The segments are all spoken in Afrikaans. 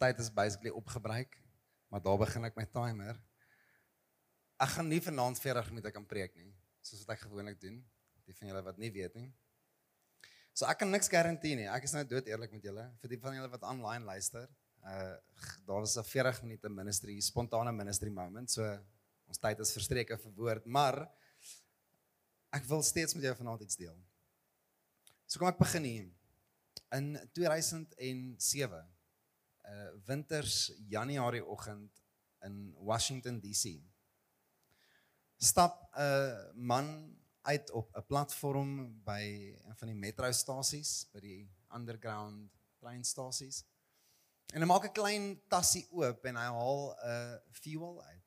tyd is basically opgebruik, maar daar begin ek my timer. Ek gaan nie vanaand 40 minute kan preek nie, soos wat ek gewoonlik doen. Die van julle wat nie weet nie. So ek kan niks garandeer nie. Ek is nou dood eerlik met julle. Vir die van julle wat online luister, uh daar was 'n 40 minute ministry, spontane ministry moment. So ons tyd is verstreke vir woord, maar ek wil steeds met jou vanaand iets deel. So kom ek begin hier. In 2007 uh winters Januarie oggend in Washington DC stap 'n man uit op 'n platform by een van die metrostasies, by die underground treinstasies. En hy maak 'n klein tassie oop en hy haal 'n fuel uit.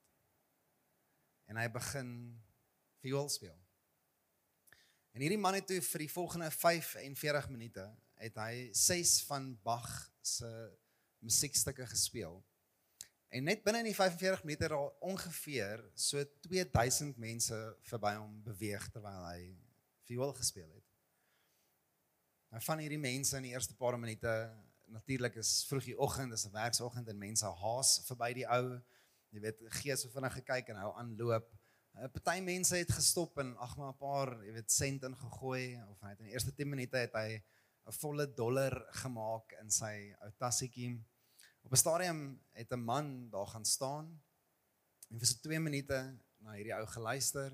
En hy begin fuel speel. En hierdie man het toe vir die volgende 45 minute het hy 6 van Bach se musiekstukke gespeel. En net binne in die 45 minute daar ongeveer so 2000 mense verby hom beweeg terwyl hy viool gespeel het. Nou van hierdie mense in die eerste paar minute natuurlik is vroegie oggend, dis 'n werksoggend en mense haas verby die ou. Jy weet, gee so vinnig gekyk en hou aanloop. 'n Party mense het gestop en ag maar 'n paar, jy weet, sent ingegooi of hy het in die eerste 10 minute het hy 'n volle dollar gemaak in sy ou tassietjie. Op 'n stadium het 'n man daar gaan staan en vir so 2 minute na hierdie ou geluister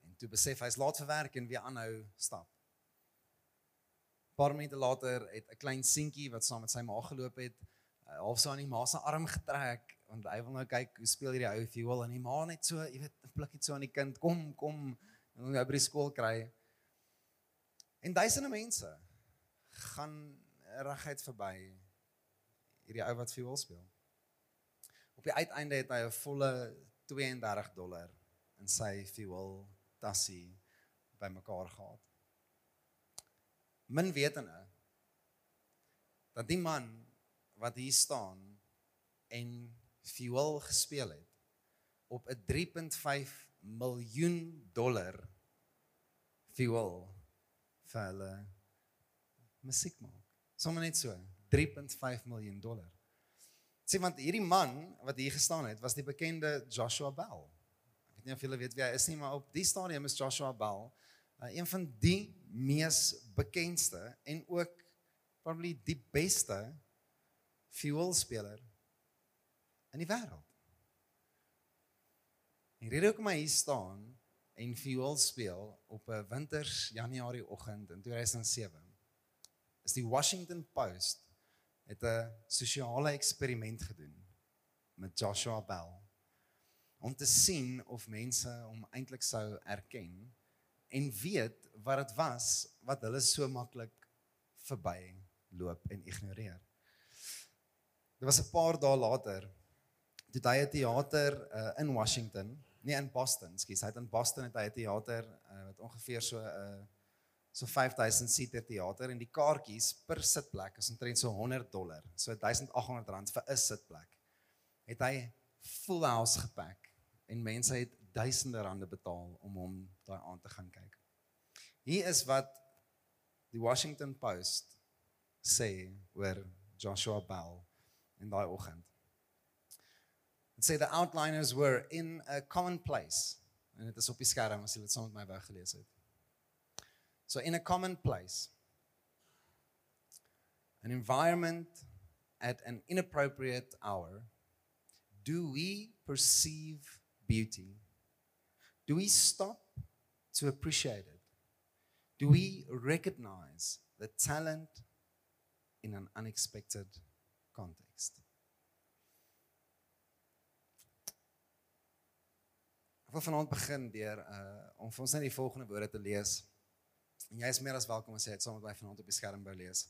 en toe besef hy's laat vir werk en weer aanhou stap. 'n Paar minute later het 'n klein seentjie wat saam met sy ma geloop het, uh, half so aan die ma se arm getrek want hy wil nou kyk hoe speel hierdie ou viool en die ma net so, jy weet, blikkie so aan die kind, kom, kom, en hy by die skool kry. En duisende mense gaan reguit verby hierdie ou wat viool speel. Op die uiteinde het hy 'n volle 32 dollar in sy viool tassie bymekaar gehad. Min wetende dat die man wat hier staan en viool gespeel het op 'n 3.5 miljoen dollar viool vir hulle musiek maak. Sommige net so 3.5 miljoen dollar. Sê want hierdie man wat hier gestaan het, was die bekende Joshua Bell. Ek weet nie of julle weet wie hy is nie, maar op die stadium is Joshua Bell uh, een van die mees bekendste en ook probably die beste fuelspeler in die wêreld. En rede hoekom hy hier staan en fuel speel op 'n winters Januarie oggend in 2007 is die Washington Post het 'n sosiale eksperiment gedoen met Joshua Bell om te sien of mense hom eintlik sou erken en weet wat dit was wat hulle so maklik verby loop en ignoreer. Dit was 'n paar dae later toe hy 'n teater uh, in Washington, nee in Boston, skus, hy het in Boston het hy 'n teater uh, wat ongeveer so 'n uh, so 5000 seater teater en die kaartjies per sitplek is omtrent so 100 dollar. So 1800 rand vir 'n sitplek. Het hy full house gepak en mense het duisende rande betaal om hom daai aand te gaan kyk. Hier is wat die Washington Post sê oor Joshua Bell in daai oggend. It say the outliners were in a common place en dit is op die skerm as jy dit saam met my wou gelees het. So, in a common place, an environment at an inappropriate hour, do we perceive beauty? Do we stop to appreciate it? Do we recognize the talent in an unexpected context? Ek wil vanaand begin deur uh om vir ons net die volgende woorde te lees En jy is meer as welkom as jy dit saam met my vanaand op die skerm wou lees.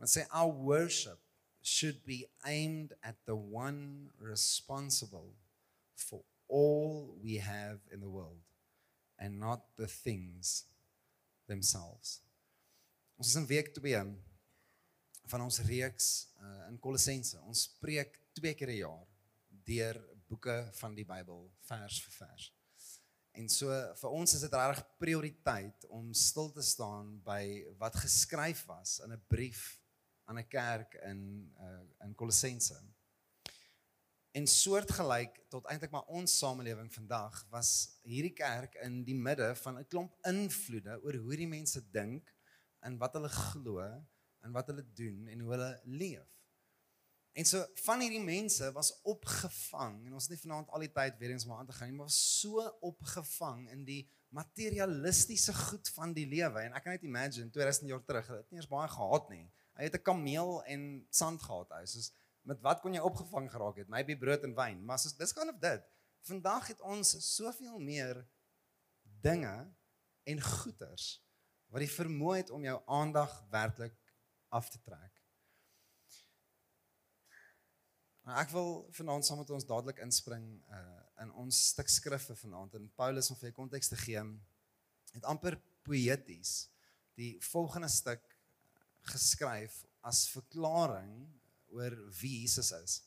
Want sê our worship should be aimed at the one responsible for all we have in the world and not the things themselves. Ons is in week 2 van ons reeks uh, in Kolossense. Ons preek twee keer 'n jaar deur boeke van die Bybel vers vir vers. En so vir ons is dit regtig prioriteit om stil te staan by wat geskryf was in 'n brief aan 'n kerk in uh, in Kolossense. En soortgelyk tot eintlik maar ons samelewing vandag was hierdie kerk in die midde van 'n klomp invloede oor hoe die mense dink en wat hulle glo en wat hulle doen en hoe hulle leef. En so van hierdie mense was opgevang en ons het nie vanaand al die tyd weer eens maar aan te gaan nie, maar was so opgevang in die materialistiese goed van die lewe en ek kan net imagine 2000 jaar terug, het nie eens baie gehad nie. Hy het 'n kameel en sand gehad hy. Soos met wat kon jy opgevang geraak het? Maybe brood en wyn, maar soos dis kind of dit. Vandag het ons soveel meer dinge en goeders wat die vermoë het om jou aandag werklik af te trek. Nou ek wil vanaand saam met ons dadelik inspring uh in ons stuk skrifte vanaand in Paulus om vir konteks te gee. Het amper poëties die volgende stuk geskryf as verklaring oor wie Jesus is.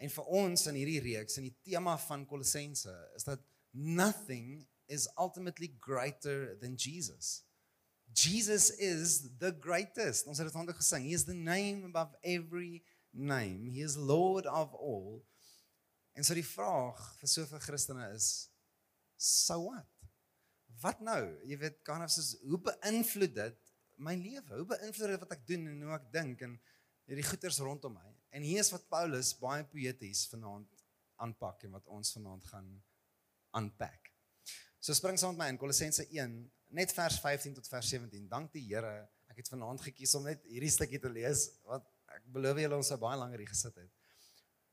En vir ons in hierdie reeks in die tema van Kolossense is dat nothing is ultimately greater than Jesus. Jesus is the greatest. Ons het dit onder gesing. He is the name above every name. He is Lord of all. En so die vraag vir soveel Christene is so what? Wat nou? Jy weet, kan of soos hoe beïnvloed dit my lewe? Hoe beïnvloed dit wat ek doen en hoe ek dink en hierdie goeters rondom my? En hier is wat Paulus baie poeties vanaand aanpak en wat ons vanaand gaan unpack. So spring saam met my in Kolossense 1 net vers 15 tot vers 17. Dank die Here. Ek het vanaand gekies om net hierdie stukkie te lees wat ek beloof julle ons sou baie langer hier gesit het.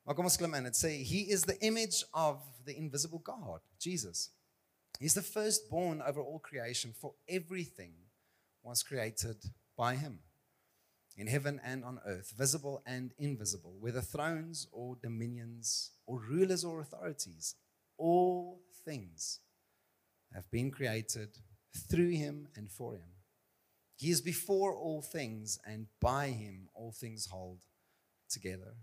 Maar kom ons klim in. Sê he is the image of the invisible God, Jesus. He's the firstborn over all creation for everything was created by him. In heaven and on earth, visible and invisible, whether thrones or dominions or rulers or authorities, all things have been created through him and for him. He is before all things, and by him all things hold together.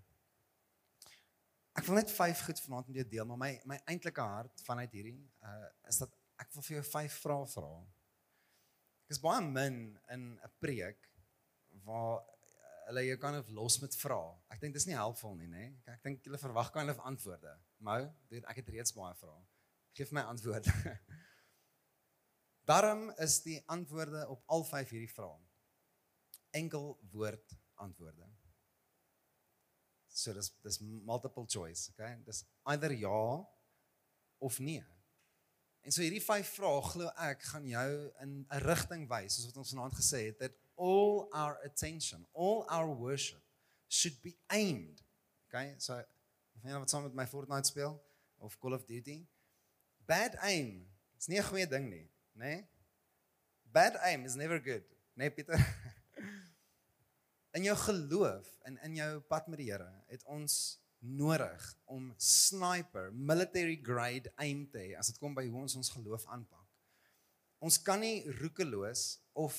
Ek wil net vyf goed vanaand met jou deel, maar my my eintlike hart vanuit hierdie uh is dat ek wil vir jou vyf vrae vra. Ek is baie min in 'n preek waar hulle jou kan of los met vrae. Ek dink dis nie helpful nie, nê? Ek dink hulle verwag kan hulle antwoorde. Mou, ek het reeds baie vrae. Geef my antwoorde. Daarom is die antwoorde op al vyf hierdie vrae enkel woord antwoorde. So dis dis multiple choice, okay? Dis either ja of nee. En so hierdie vyf vrae glo ek gaan jou in 'n rigting wys, soos wat ons vanaand gesê het, that all our attention, all our worship should be aimed. Okay? So of jy nou wat saam met my Fortnite speel of Call of Duty, bad aim is nie 'n goeie ding nie Nee? Bad aim is never good, nee, Pieter? in jou geloof en in jou pad met die Here het ons nodig om sniper, military grade aim te hê as dit kom by hoe ons ons geloof aanpak. Ons kan nie roekeloos of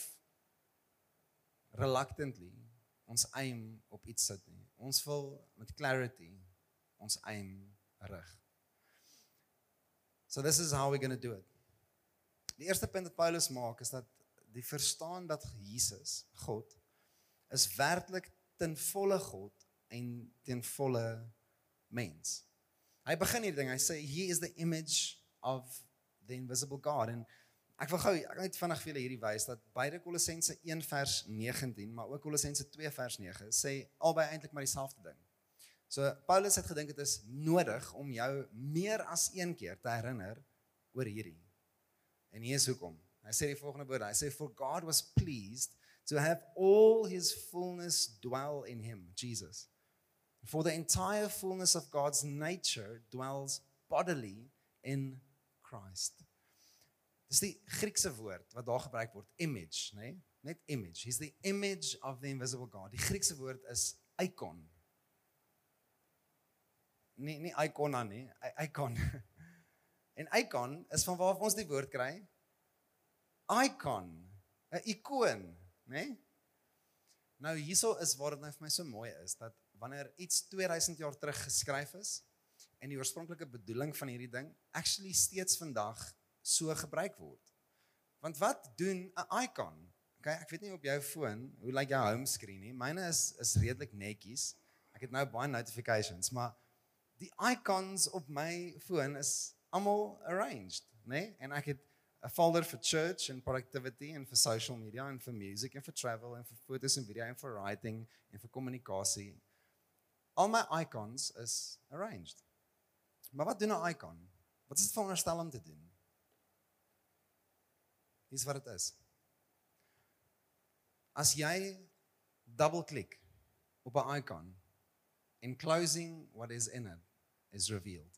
reluctantly ons aim op iets sit nie. Ons wil met clarity ons aim rig. So this is how we're going to do it. Die eerste punt wat Paulus maak is dat die verstaan dat Jesus, God, is werklik ten volle God en ten volle mens. Hy begin hierdie ding, hy sê he is the image of the invisible God en ek wil gou ek net vinnig vir julle hierdie wys dat beide Kolossense 1 vers 19 maar ook Kolossense 2 vers 9 sê albei eintlik maar dieselfde ding. So Paulus het gedink dit is nodig om jou meer as een keer te herinner oor hierdie. En hier is hoekom. Hy sê die volgende woorde. Hy sê for God was pleased to have all his fullness dwell in him, Jesus. For the entire fullness of God's nature dwells bodily in Christ. Dis die Griekse woord wat daar gebruik word, image, nê? Nee? Net image. He's the image of the invisible God. Die Griekse woord is icon. Nee, nie icona nie, icon. En icon is van waar ons die woord kry. Icon, 'n ikoon, né? Nee? Nou hierso is waar dit nou vir my so mooi is dat wanneer iets 2000 jaar terug geskryf is en die oorspronklike bedoeling van hierdie ding actually steeds vandag so gebruik word. Want wat doen 'n icon? Okay, ek weet nie op jou foon hoe lyk jou home screen nie. Myne is is redelik netjies. Ek het nou baie notifications, maar die icons op my foon is almal arranged, né? Nee? En ek het 'n folder vir church and productivity en vir social media en vir music en vir travel en vir fotos en video en vir writing en vir kommunikasie. Al my icons is arranged. Maar wat doen 'n icon? Wat is dit veronderstel om te doen? Dis wat dit is. As jy double klik op 'n icon in closing what is in it is revealed.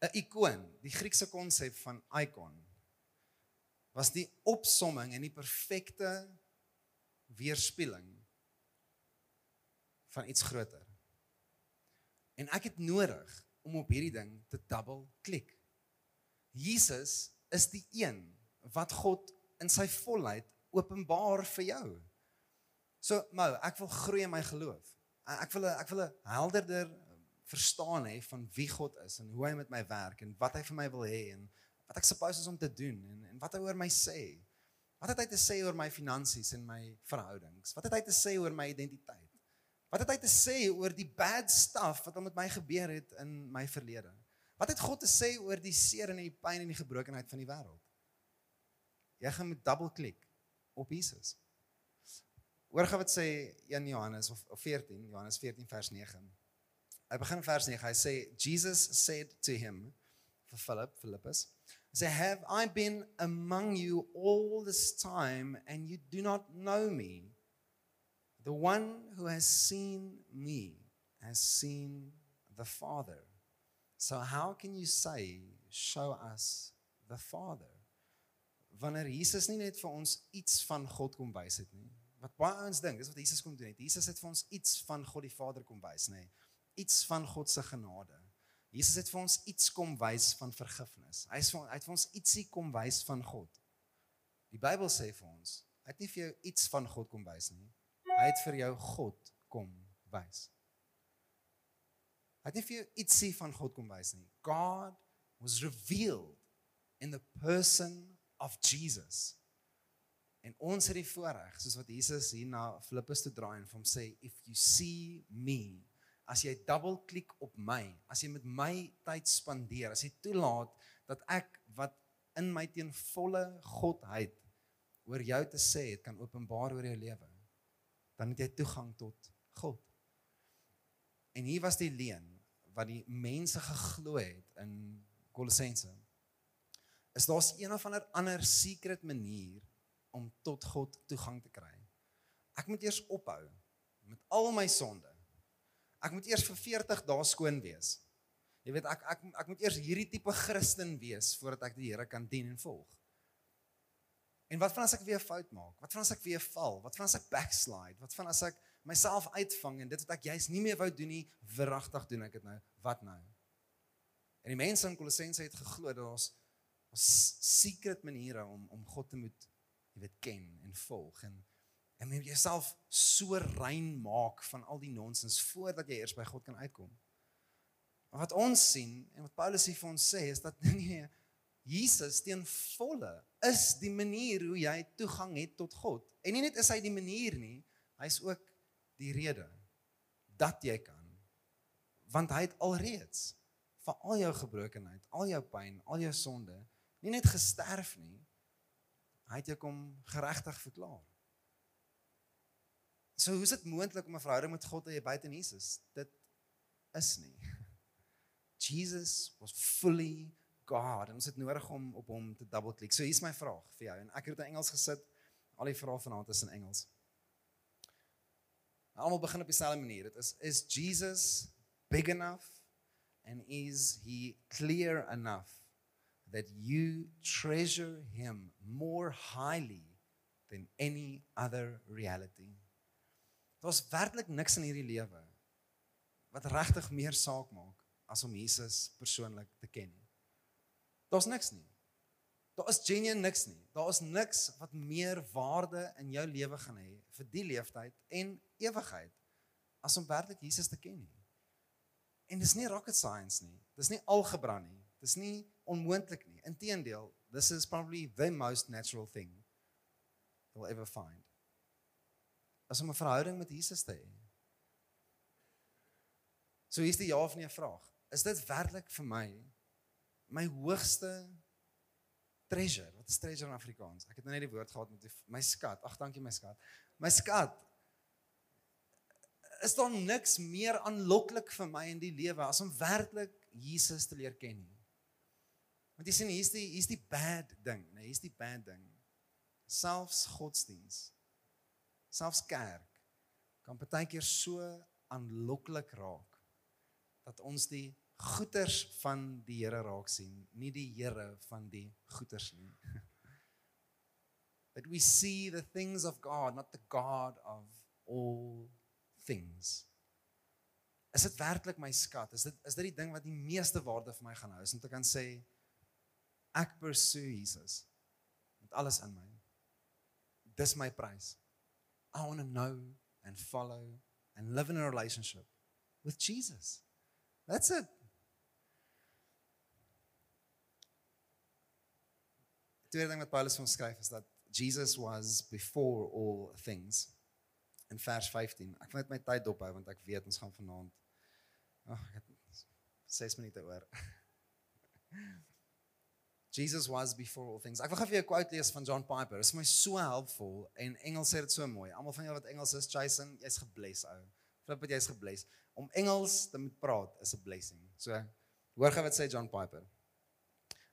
'n Ikoon, die Griekse konsep van icon was die opsomming en die perfekte weerspieëling van iets groter. En ek het nodig om op hierdie ding te double klik. Jesus is die een wat God in sy volheid openbaar vir jou. So, Mo, ek wil groei in my geloof. Ek wil ek wil 'n helderder verstaan hê van wie God is en hoe hy met my werk en wat hy vir my wil hê en wat ek supposed is om te doen en en wat hy oor my sê. Wat het hy te sê oor my finansies en my verhoudings? Wat het hy te sê oor my identiteit? Wat het hy te sê oor die bad stuff wat al met my gebeur het in my verlede? Wat het God te sê oor die seer en die pyn en die gebrokenheid van die wêreld? Jy gaan met double klik op Jesus. Hoor gou wat sê 1 Johannes of, of 14, Johannes 14 vers 9. Hy begin vers 9. Hy sê Jesus said to him for Philip, Philippus, say have I been among you all this time and you do not know me? The one who has seen me has seen the Father. So how can you say show us the Father? Wanneer Jesus nie net vir ons iets van God kom wys het nie. Wat baie ouens dink, dis wat Jesus kom doen het. Jesus het vir ons iets van God die Vader kom wys, nê iets van God se genade. Jesus het vir ons iets kom wys van vergifnis. Hy het hy het vir ons ietsie kom wys van God. Die Bybel sê vir ons, hy het nie vir jou iets van God kom wys nie. Hy het vir jou God kom wys. Hy het nie vir jou ietsie van God kom wys nie. God was revealed in the person of Jesus. En ons het die voorreg, soos wat Jesus hier na Filippus toe draai en vir hom sê, if you see me, as jy double klik op my, as jy met my tyd spandeer, as jy toelaat dat ek wat in my teen volle godheid oor jou te sê het kan openbaar oor jou lewe, dan het jy toegang tot God. En hier was die leen wat die mense geglo het in Kolossense. Is daar's een of ander ander secret manier om tot God toegang te kry? Ek moet eers ophou met al my sonde ek moet eers vir 40 dae skoon wees. Jy weet ek ek ek moet eers hierdie tipe Christen wees voordat ek die Here kan dien en volg. En wat van as ek weer 'n fout maak? Wat van as ek weer val? Wat van as ek backslide? Wat van as ek myself uitvang en dit wat ek juis nie meer wou doen nie, verragtig doen ek dit nou? Wat nou? En die mense in Kolossense het geglo dat ons ons secret maniere om om God te moet jy weet ken en volg en en moet jouself so rein maak van al die nonsens voordat jy eers by God kan uitkom. Maar wat ons sien en wat Paulus hier vir ons sê is dat nee Jesus teen volle is die manier hoe jy toegang het tot God. En nie net is hy die manier nie, hy's ook die rede dat jy kan. Want hy het alreeds vir al jou gebrokenheid, al jou pyn, al jou sonde nie net gesterf nie, hy het jou kom geregtig verklaar. So hoe is dit moontlik om 'n verhouding met God te hê buite Jesus? Dit is nie. Jesus was fully God en ons het nodig om op hom te double klik. So hier's my vraag vir jou en ek het in Engels gesit. Al die vrae vanaand is in Engels. Almal begin op dieselfde manier. Dit is is Jesus big enough and is he clear enough that you treasure him more highly than any other reality? Daar's werklik niks in hierdie lewe wat regtig meer saak maak as om Jesus persoonlik te ken. Daar's niks nie. Daar is genuen niks nie. Daar is niks wat meer waarde in jou lewe gaan hê vir die leeftyd en ewigheid as om werklik Jesus te ken nie. En dis nie rocket science nie. Dis nie algebra nie. Dis nie onmoontlik nie. Inteendeel, this is probably the most natural thing you'll ever find is om 'n verhouding met Jesus te hê. So hier's die ja of nee vraag. Is dit werklik vir my my hoogste treasure? Wat is treasure in Afrikaans? Ek het nou net die woord gehad met die, my skat. Ag, dankie my skat. My skat. Is daar niks meer aanloklik vir my in die lewe as om werklik Jesus te leer ken nie? Want jy sien hier's die hier's die bad ding, nee, hier's die bad ding. Selfs godsdiens, selfs kerk kan baie keer so aanloklik raak dat ons die goeders van die Here raak sien, nie die Here van die goeders nie. That we see the things of God, not the God of all things. Is dit werklik my skat? Is dit is dit die ding wat die meeste waarde vir my gaan hou? Is om te kan sê Ek pursue Jesus met alles in my. Dis my prys. I want to know and follow and live in a relationship with Jesus. That's it. Die ding wat Paulus van skryf is dat Jesus was before all things. In vers 15. Ek moet my tyd dophou want ek weet ons gaan vanaand Ag, ek het 6 minute oor. Jesus was before all things. Ek wil gou vir jou 'n quote lees van John Piper. Dit is my so helpful en Engels sê dit so mooi. Almal van julle wat Engels is, Jason, jy's gebless ou. Flip wat jy's gebless. Om Engels te moet praat is 'n blessing. So hoor gou wat sê John Piper.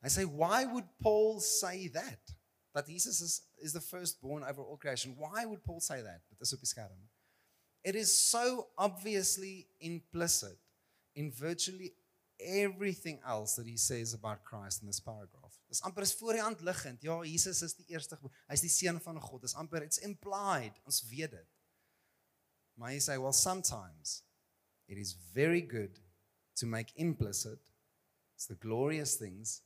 Hy sê why would Paul say that? That Jesus is is the firstborn over all creation. Why would Paul say that? Dit is op die skerm. It is so obviously implicit in virtually everything else that he says about Christ in this paragraph. Dis amper is voor die hand liggend. Ja, Jesus is die eerste hy's die seun van God. Dis amper it's implied. Ons weet dit. Maar hy sê well sometimes it is very good to make implicit it's the glorious things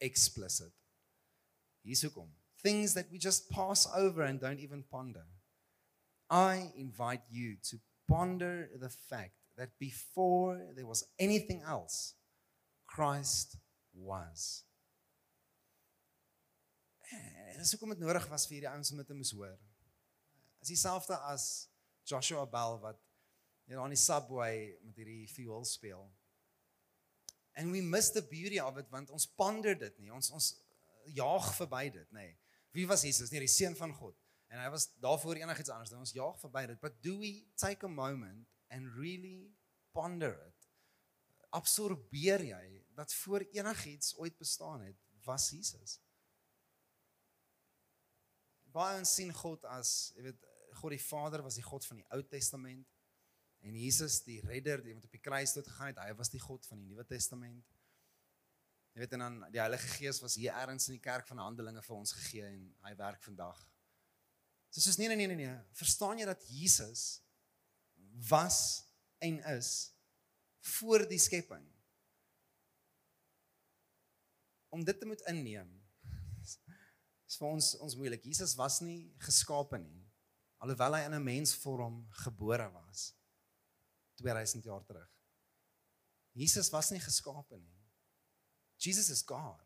explicit. Hier's hoekom. Things that we just pass over and don't even ponder. I invite you to ponder the fact that before there was anything else, Christ was. En dis hoekom dit nodig was vir hierdie ouens om dit te moes hoor. Is dieselfde as Joshua Bell wat net aan die subway met hierdie fuel speel. And we miss the beauty of it want ons ponder dit nie. Ons ons jaag verby dit, nê. Wie was Jesus? Nie die seun van God. En hy was daarvoor enigiets anders. Ons jaag verby dit. But do we take a moment and really ponder it. Absorbeer jy dat voor enigiets ooit bestaan het, was Jesus. Baie ons sien God as, jy weet, God die Vader was die God van die Ou Testament en Jesus die redder, die wat op die kruis dood gegaan het, hy was die God van die Nuwe Testament. Jy weet en dan die Heilige Gees was hier ergens in die kerk van Handelinge vir ons gegee en hy werk vandag. Dis soos nee nee nee nee, verstaan jy dat Jesus was en is voor die skepping. Om dit te moet inneem is vir ons ons moeilik. Jesus was nie geskape nie alhoewel hy in 'n mensvorm gebore was 2000 jaar terug. Jesus was nie geskape nie. Jesus is God.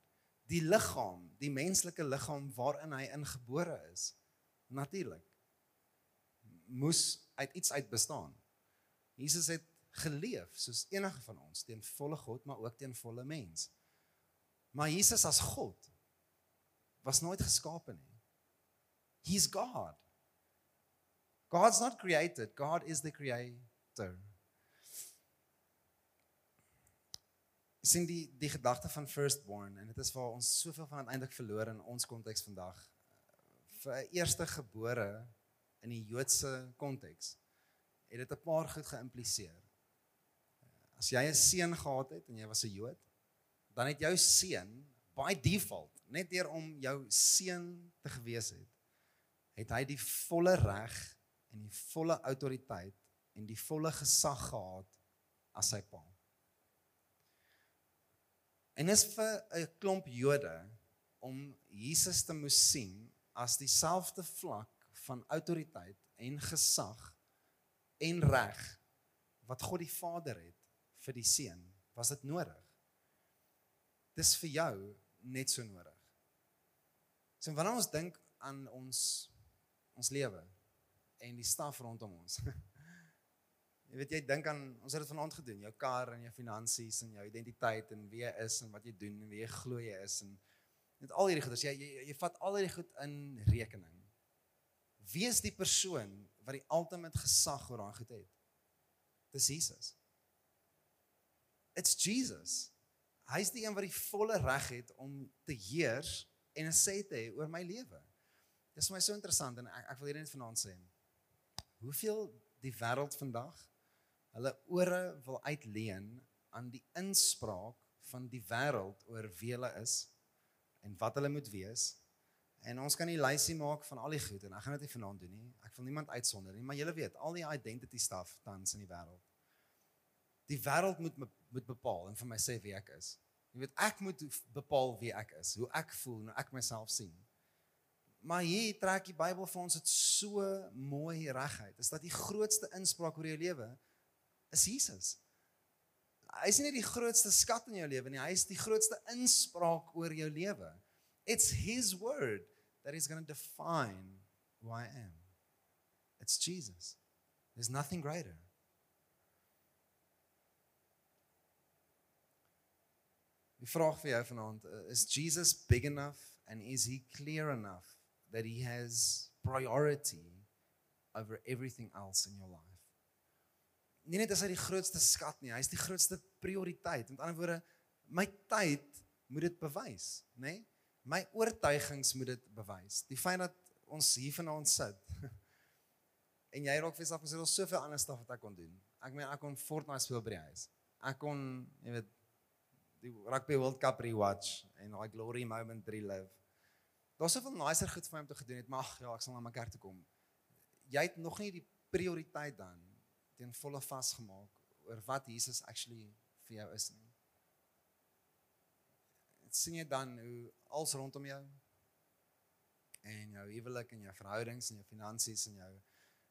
Die liggaam, die menslike liggaam waarin hy ingebore is, natuurlik moes uit iets uit bestaan. Jesus het geleef soos enige van ons teen volle God maar ook teen volle mens. Maar Jesus as God was nooit geskape nie. He's God. God's not created, God is the creator. sien die die gedagte van firstborn en dit is waar ons soveel van eintlik verloor in ons konteks vandag vir eerste gebore in die Joodse konteks het dit 'n paar goed geïmpliseer. As jy 'n seun gehad het en jy was 'n Jood, dan het jou seun by default net deur om jou seun te gewees het, het hy die volle reg en die volle autoriteit en die volle gesag gehad as sy pa. En is vir 'n klomp Jode om Jesus te moes sien as dieselfde vlak van autoriteit en gesag en reg wat God die Vader het vir die seun, was dit nodig. Dis vir jou net so nodig. So wanneer ons dink aan ons ons lewe en die staf rondom ons. Jy weet jy dink aan ons het dit vanaand gedoen, jou kar en jou finansies en jou identiteit en wie jy is en wat jy doen en wie jy glo jy is en net al hierdie goeders. Jy, jy jy vat al hierdie goed in rekening. Wie is die persoon wat die ultimate gesag oor daai goed het? Dis Jesus. It's Jesus. Hy's die een wat die volle reg het om te heers en 'n sê te hê oor my lewe. Dit is vir my so interessant en ek ek wil hierdie net vanaand sê. Hoeveel die wêreld vandag hulle ore wil uitleen aan die inspraak van die wêreld oor wie hulle is en wat hulle moet wees. En ons kan nie lysie maak van al die goed en ek gaan dit nie vanaand doen nie. Ek wil niemand uitsonder nie, maar julle weet, al die identity stuff tans in die wêreld. Die wêreld moet me, moet bepaal en vir my sê wie ek is. Jy weet, ek moet bepaal wie ek is, hoe ek voel, hoe ek myself sien. Maar hier trek die Bybel vir ons dit so mooi reguit. Is dat die grootste inspraak oor jou lewe is Jesus. Hy is nie die grootste skat in jou lewe nie, hy is die grootste inspraak oor jou lewe. It's his word that is going to define who I am. It's Jesus. There's nothing greater. Die vraag vir jou vanaand uh, is Jesus big enough and is he clear enough that he has priority over everything else in your life? nie net is hy die grootste skat nie, hy is die grootste prioriteit. Met ander woorde, my tyd moet dit bewys, nê? Nee? My oortuigings moet dit bewys. Die feit dat ons hier vanaand sit en jy raak vir self gesê daar's soveel ander staf wat ek kon doen. Ek meen ek kon Fortnite speel by die huis. Ek kon, jy weet, die Rugby World Cup rewatch en daai glory moment relive. Daar's soveel nicer goed vir my om te gedoen het, maar ag ja, ek sal na my kerk toe kom. Jy het nog nie die prioriteit dan teen volle vasgemaak oor wat Jesus actually vir jou is nie. Dit sien jy dan hoe als rondom jou en jou huwelik en jou verhoudings en jou finansies en jou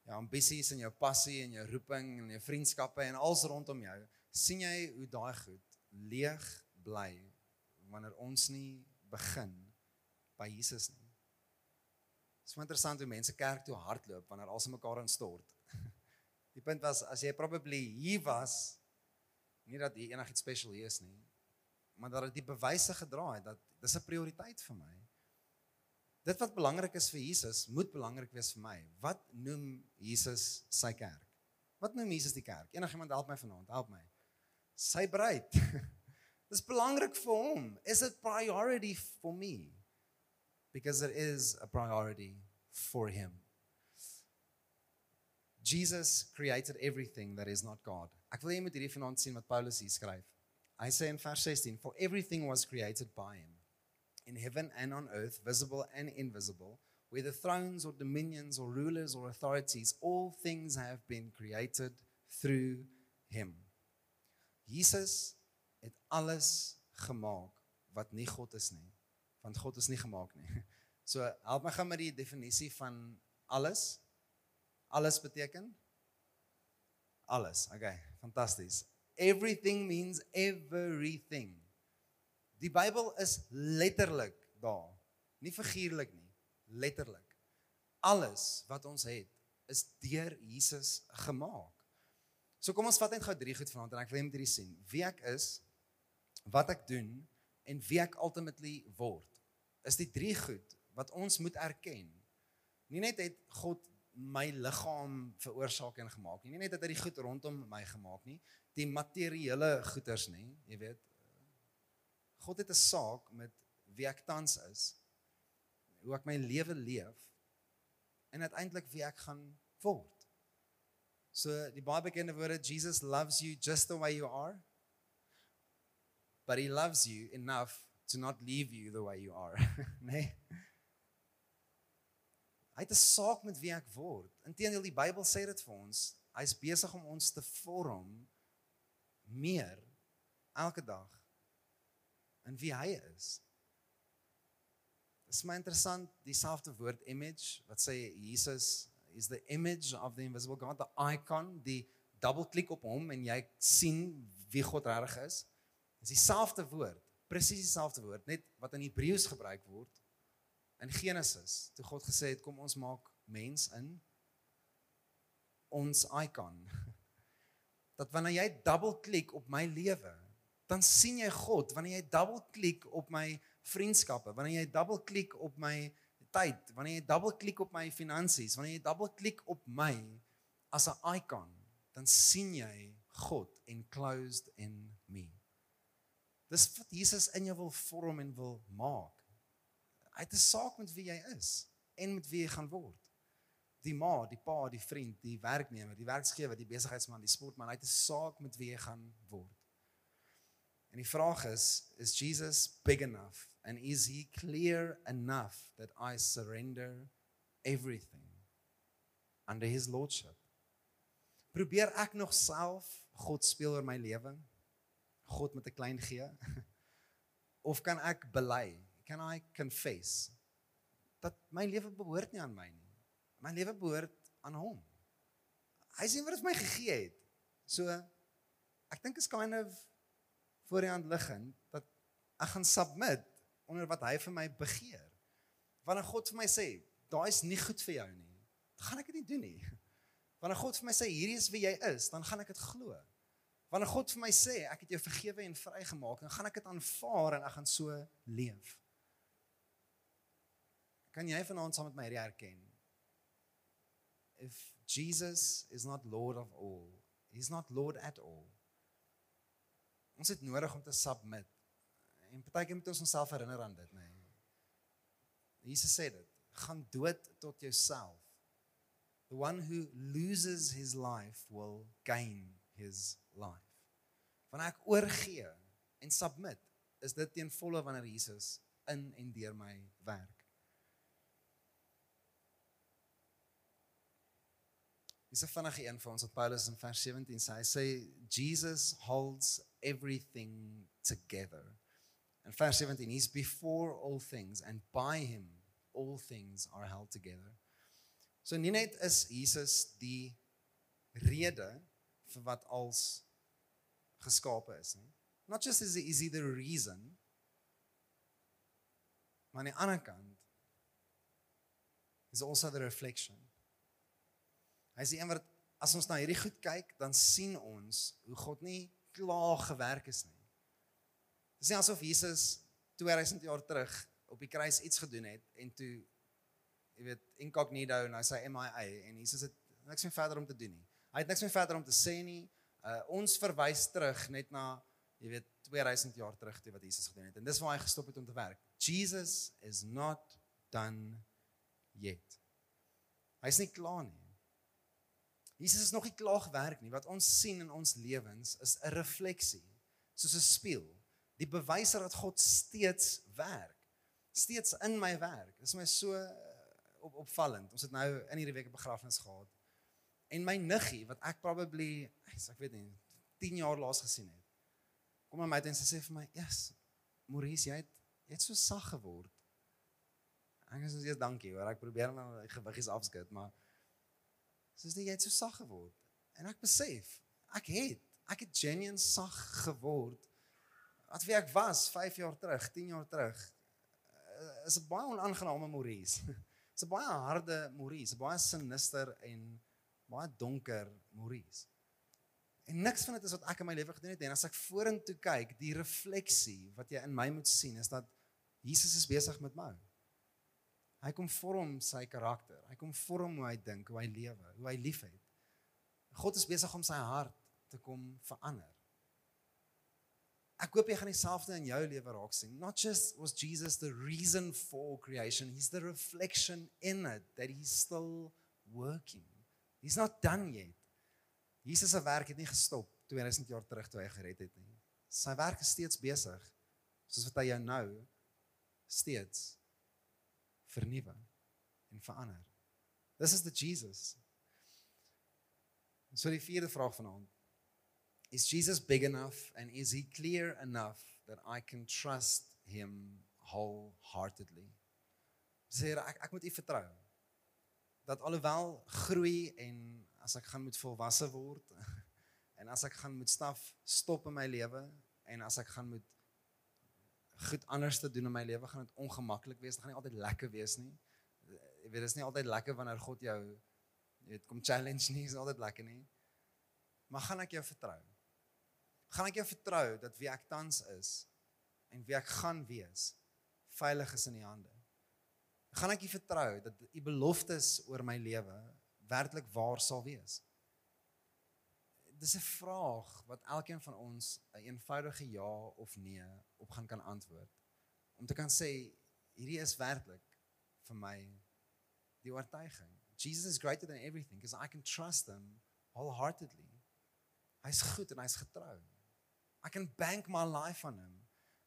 jou ambisies en jou passie en jou roeping en jou vriendskappe en als rondom jou sien jy hoe daai goed leeg bly wanneer ons nie begin by Jesus nie. Dit is interessant hoe mense kerk toe hardloop wanneer alse mekaar instort. Die punt was as jy probably hier was, nie dat hier enigiets special hier is nie, maar dat dit die bewyse gedra het dat dis 'n prioriteit vir my. Dit wat belangrik is vir Jesus, moet belangrik wees vir my. Wat noem Jesus sy kerk? Wat noem Jesus die kerk? Enigiemand help my vanaand, help my. Sy bruid. Dis belangrik vir hom. Is it priority for me? Because it is a priority for him. Jesus created everything that is not God. Ek wil hê jy moet hierdie vanaand sien wat Paulus hier skryf. Hy sê in vers 16, "For everything was created by him, in heaven and on earth, visible and invisible, whether thrones or dominions or rulers or authorities, all things have been created through him." Jesus het alles gemaak wat nie God is nie, want God is nie gemaak nie. So help my gaan met die definisie van alles alles beteken? Alles. Okay, fantasties. Everything means everything. Die Bybel is letterlik daar. Nie figuurlik nie, letterlik. Alles wat ons het is deur Jesus gemaak. So kom ons vat net gou drie goed vanaand en ek wil net hierdie sien. Wie ek is, wat ek doen en wie ek ultimately word. Is die drie goed wat ons moet erken. Nie net het God my liggaam veroorsaak en gemaak nie. Nie net dat hy die goed rondom my gemaak nie, die materiële goeders nie, jy weet. God het 'n saak met wie ek tans is, hoe ek my lewe leef en uiteindelik wie ek gaan word. So die baie bekende woorde Jesus loves you just the way you are. But he loves you enough to not leave you the way you are. nee. Hy het 'n saak met wie ek word. Inteendeel die Bybel sê dit vir ons. Hy's besig om ons te vorm meer elke dag in wie hy is. Dit is my interessant dieselfde woord image wat sê Jesus is the image of the invisible God, the icon, die double klik op hom en jy sien wie God regtig is. Dis dieselfde woord, presies dieselfde woord, net wat in Hebreëus gebruik word in Genesis toe God gesê het kom ons maak mens in ons icon. dat wanneer jy double klik op my lewe, dan sien jy God wanneer jy double klik op my vriendskappe, wanneer jy double klik op my tyd, wanneer jy double klik op my finansies, wanneer jy double klik op my as 'n icon, dan sien jy God enclosed in me. Dis wat Jesus in jou wil vorm en wil maak. Hy het 'n saak met wie jy is en met wie jy gaan word. Die ma, die pa, die vriend, die werknemer, die werksgewer, die besigheidsman, die sportman, hy het 'n saak met wie jy gaan word. En die vraag is, is Jesus big enough and is he clear enough that I surrender everything under his lordship? Probeer ek nog self God speel oor my lewe? God met 'n klein g? Of kan ek bely? Can I confess dat my lewe behoort nie aan my nie. My lewe behoort aan hom. Hy sê wat hy vir my gegee het. So ek dink is kind of voor die hand liggend dat ek gaan submit onder wat hy vir my begeer. Wanneer God vir my sê, daai is nie goed vir jou nie, gaan ek dit nie doen nie. Wanneer God vir my sê hierdie is wie jy is, dan gaan ek dit glo. Wanneer God vir my sê ek het jou vergewe en vrygemaak, dan gaan ek dit aanvaar en ek gaan so leef. Kan jy vanaand saam met my hierdie erken? If Jesus is not Lord of all, he's not Lord at all. Ons het nodig om te submit. En partykeer moet ons onsself herinner aan dit, nê. Nee. Jesus sê dit, gaan dood tot jouself. The one who loses his life will gain his life. Wanneer ek oorgee en submit, is dit teen volle wanneer Jesus in en deur my werk. Dis 'n vinnige een vir ons wat Paulus in vers 17 sê. Hy sê Jesus holds everything together. In vers 17, he's before all things and by him all things are held together. So nie net is Jesus die rede vir wat als geskape is nie. Not just is is he the reason maar aan die ander kant is also the reflection. Hy sê een wat as ons na hierdie goed kyk, dan sien ons hoe God nie klaar gewerk is nie. Dit is nie asof Jesus 2000 jaar terug op die kruis iets gedoen het en toe jy weet incognito en hy sê MIA en Jesus het niks meer verder om te doen nie. Hy het niks meer verder om te sê nie. Uh ons verwys terug net na jy weet 2000 jaar terug toe wat Jesus gedoen het en dis waar hy gestop het om te werk. Jesus is not done yet. Hy's nie klaar nie. Jesus is nog nie klaar gewerk nie. Wat ons sien in ons lewens is 'n refleksie, soos 'n spieël. Die bewys dat God steeds werk. Steeds in my werk. Dit is my so uh, op, opvallend. Ons het nou in hierdie week 'n begrafnis gehad. En my niggie wat ek probably, ek weet nie, 10 jaar laas gesien het. Kom maar my en sy sê vir my, "Yes, Maurice, jy het jy het so sag geword." Ek sê soos jy dankie hoor. Ek probeer nou my gewiggies afskud, maar soos jy het so sag geword. En ek besef, ek het, ek het genuine sag geword. Wat wie ek was 5 jaar terug, 10 jaar terug, is 'n baie onaangename Maurice. Dis 'n baie harde Maurice, baie sinister en baie donker Maurice. En niks van dit is wat ek in my lewe gedoen het en as ek vorentoe kyk, die refleksie wat jy in my moet sien is dat Jesus is besig met my. Hy kom vorm sy karakter. Hy kom vorm hoe hy dink, hoe hy lewe, hoe hy liefhet. God is besig om sy hart te kom verander. Ek hoop jy gaan dieselfde in jou lewe raak sien. Not just was Jesus the reason for creation, he's the reflection in it that he's still working. He's not done yet. Jesus se werk het nie gestop 2000 jaar terug toe hy gered het nie. Sy werk is steeds besig soos wat hy jou nou steeds vernuwe en verander. This is the Jesus. So die vierde vraag vanaand. Is Jesus big enough and is he clear enough that I can trust him wholeheartedly? Sê ek ek moet u vertrou. Dat alhoewel groei en as ek gaan moet volwasse word en as ek gaan moet staf stop in my lewe en as ek gaan moet goed anders te doen in my lewe gaan dit ongemaklik wees. Dit gaan nie altyd lekker wees nie. Jy weet, dit is nie altyd lekker wanneer God jou jy weet kom challenge nie, is altyd lekker nie. Maar gaan ek jou vertrou? Gaan ek jou vertrou dat wie ek tans is en wie ek gaan wees veilig is in U hande? Gaan ek U vertrou dat U beloftes oor my lewe werklik waar sal wees? Dis 'n vraag wat elkeen van ons 'n een eenvoudige ja of nee op gaan kan antwoord. Om te kan sê hierdie is werklik vir my die oortuiging. Jesus is greater than everything because I can trust him wholeheartedly. Hy's goed en hy's getrou. I can bank my life on him.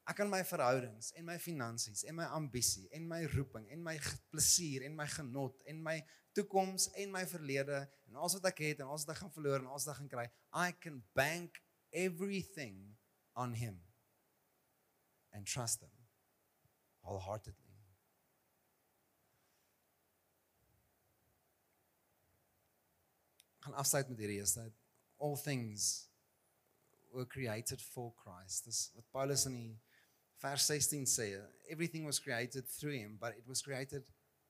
Ek kan my verhoudings en my finansies en my ambisie en my roeping en my plesier en my genot en my toekoms en my verlede en alles wat ek het en alles wat ek gaan verloor en alles wat ek gaan kry, I can bank everything on him and trust him wholeheartedly. Gaan afsluit met hierdie eerste all things were created for Christ. Dis wat Paulus in die vers 16 sê everything was created through him but it was created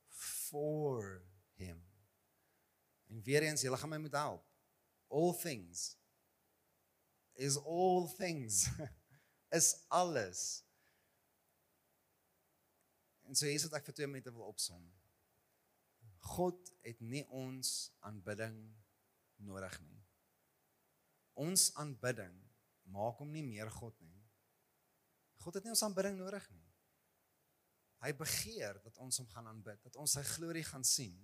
for him. En weer eens julle gaan my moet help. All things is all things. Is alles. En so hier is wat ek vir 2 minute wil opsom. God het nie ons aanbidding nodig nie. Ons aanbidding maak hom nie meer God nie God het nie ons aanbidding nodig nie. Hy begeer dat ons hom gaan aanbid, dat ons sy glorie gaan sien.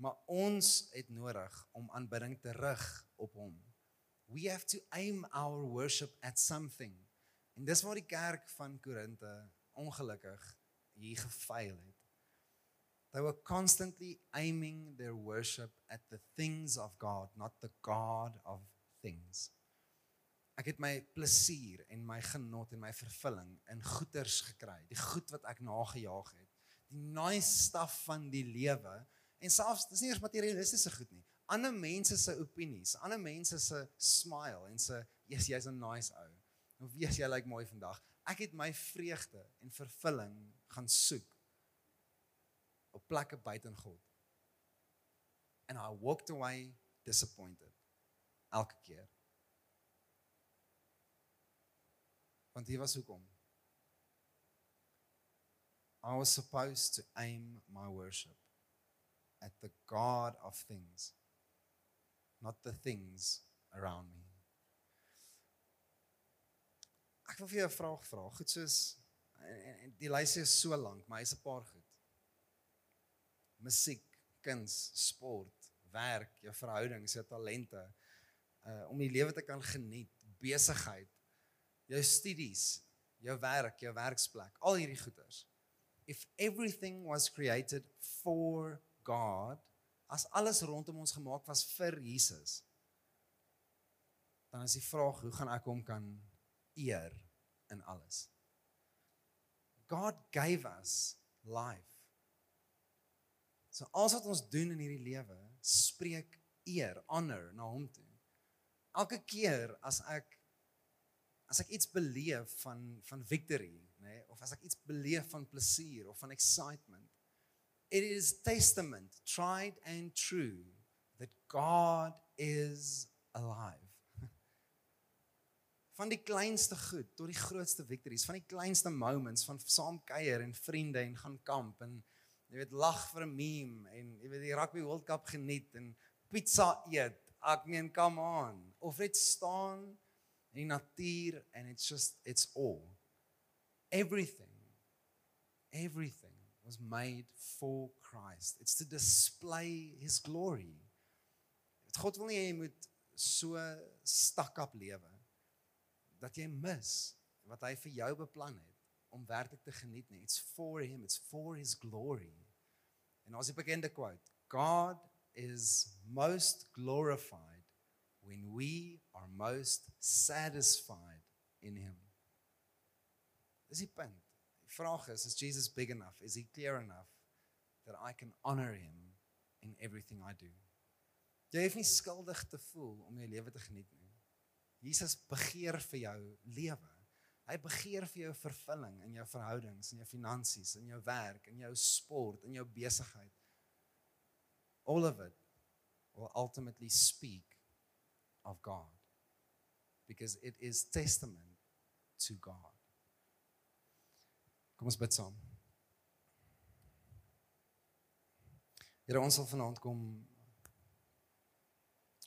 Maar ons het nodig om aanbidding te rig op hom. We have to aim our worship at something. En dis waar die kerk van Korinte ongelukkig hier gefaal het. They were constantly aiming their worship at the things of God, not the God of things. Ek het my plesier en my genot en my vervulling in goeders gekry, die goed wat ek nagejaag het. Die nice stuff van die lewe en selfs dis nie eers materialistiese goed nie. Ander mense se opinies, ander mense se smile en se jy's jy's 'n nice ou. Wie is jy lyk like mooi vandag? Ek het my vreugde en vervulling gaan soek op plekke buite in God. And I walked away disappointed elke keer. Want hier was hoekom. I was supposed to aim my worship at the God of things, not the things around me. Ek wil vir jou 'n vraag vra. Goed soos en, en die lys is so lank, maar hy's 'n paar goed. Musiek, kuns, sport, werk, jou verhoudings, jou talente, uh om die lewe te kan geniet, besigheid, jou studies, jou werk, jou werksplek, al hierdie goeders. If everything was created for God, as alles rondom ons gemaak was vir Jesus, dan is die vraag, hoe gaan ek hom kan eer in alles? God gave us life. So alles wat ons doen in hierdie lewe, spreek eer, honor na hom toe. Elke keer as ek as ek iets beleef van van victory, nê, nee, of as ek iets beleef van plesier of van excitement, it is testament tried and true that God is alive. Van die kleinste goed tot die grootste victories, van die kleinste moments van saam kuier en vriende en gaan kamp en jy weet lag vir 'n meme en jy weet die rugby world cup geniet en pizza eet. Ek meen come on. Of dit staan die natuur and it's just it's all. Everything everything was made for Christ. It's to display his glory. God wil nie hê jy moet so stak op lewe dat jy mis wat hy vir jou beplan het om werklik te geniet nie. It's for him it's for his glory. En as 'n bekende quote God is most glorified when we are most satisfied in him. Dis die punt. Die vraag is, is Jesus big enough? Is he clear enough that I can honor him in everything I do? Jy hoef nie skuldig te voel om jou lewe te geniet nie. Jesus begeer vir jou lewe. Hy begeer vir jou vervulling in jou verhoudings, in jou finansies, in jou werk, in jou sport, in jou besigheid. All of it will ultimately speak of God because it is testament to God. Kom ons bid saam. Here ons sal vanaand kom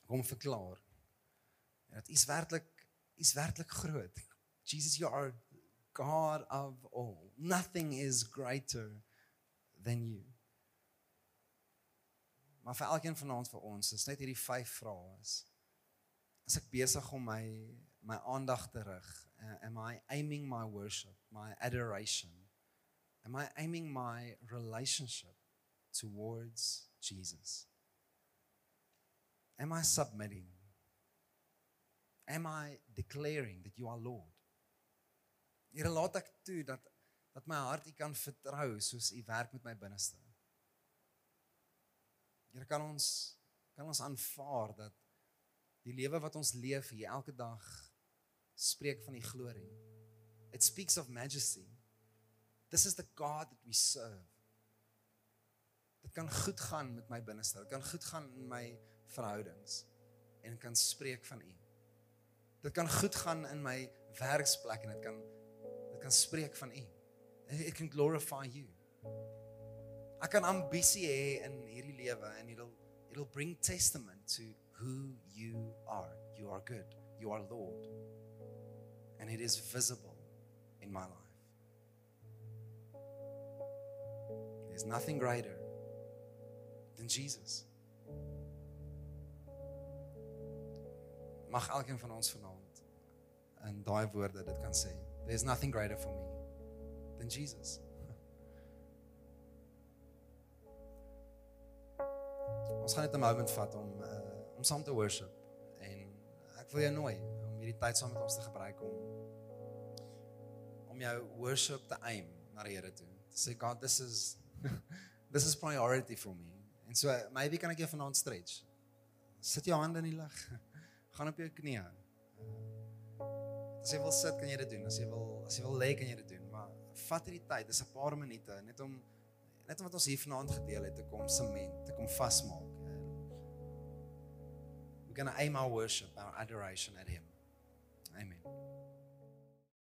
kom verklaar dat U is werklik U is werklik groot. Jesus you are God of all. Nothing is greater than you. Maar vir elkeen van ons vir ons is net hierdie vyf vrae is. As ek besig om my my aandag te rig, uh, am I aiming my worship, my adoration? Am I aiming my relationship towards Jesus? Am I submitting? Am I declaring that you are Lord? Here laat ek toe dat dat my hart U kan vertrou soos U werk met my binneste. Here kan ons kan ons aanvaar dat die lewe wat ons leef hier elke dag spreek van U glorie. It speaks of majesty. This is the God that we serve. Dit kan goed gaan met my binneste. Dit kan goed gaan in my verhoudings en kan spreek van U. Dit kan goed gaan in my werksplek en dit kan dit kan spreek van U. It can glorify you. Ek kan ambisie hê in hierdie lewe and it'll it'll bring testament to who you are. You are good. You are Lord. And it is visible in my life. There's nothing greater than Jesus. Mag elkeen van ons vanaand in daai woorde dit kan sê. There's nothing greater for me than Jesus. Ons gaan net 'n moment vat om uh, om saam te worship en ek wil jou nooi om hierdie tyd saam met ons te gebruik om om jou worship te aim na die Here toe. To say God, this is this is priority for me. En so maybe kan ek jou vanaand stretch. Sit jou hande in die lug. Gaan op jou knieë. As jy wil sit, kan jy dit doen. As jy wil as jy wil lê, kan jy dit doen. Maar vat hierdie tyd, dis 'n paar minute net om net om wat ons hier vanaand gedeel het te kom sement, te kom vasmaak. Going to aim our worship, our adoration at him. Amen.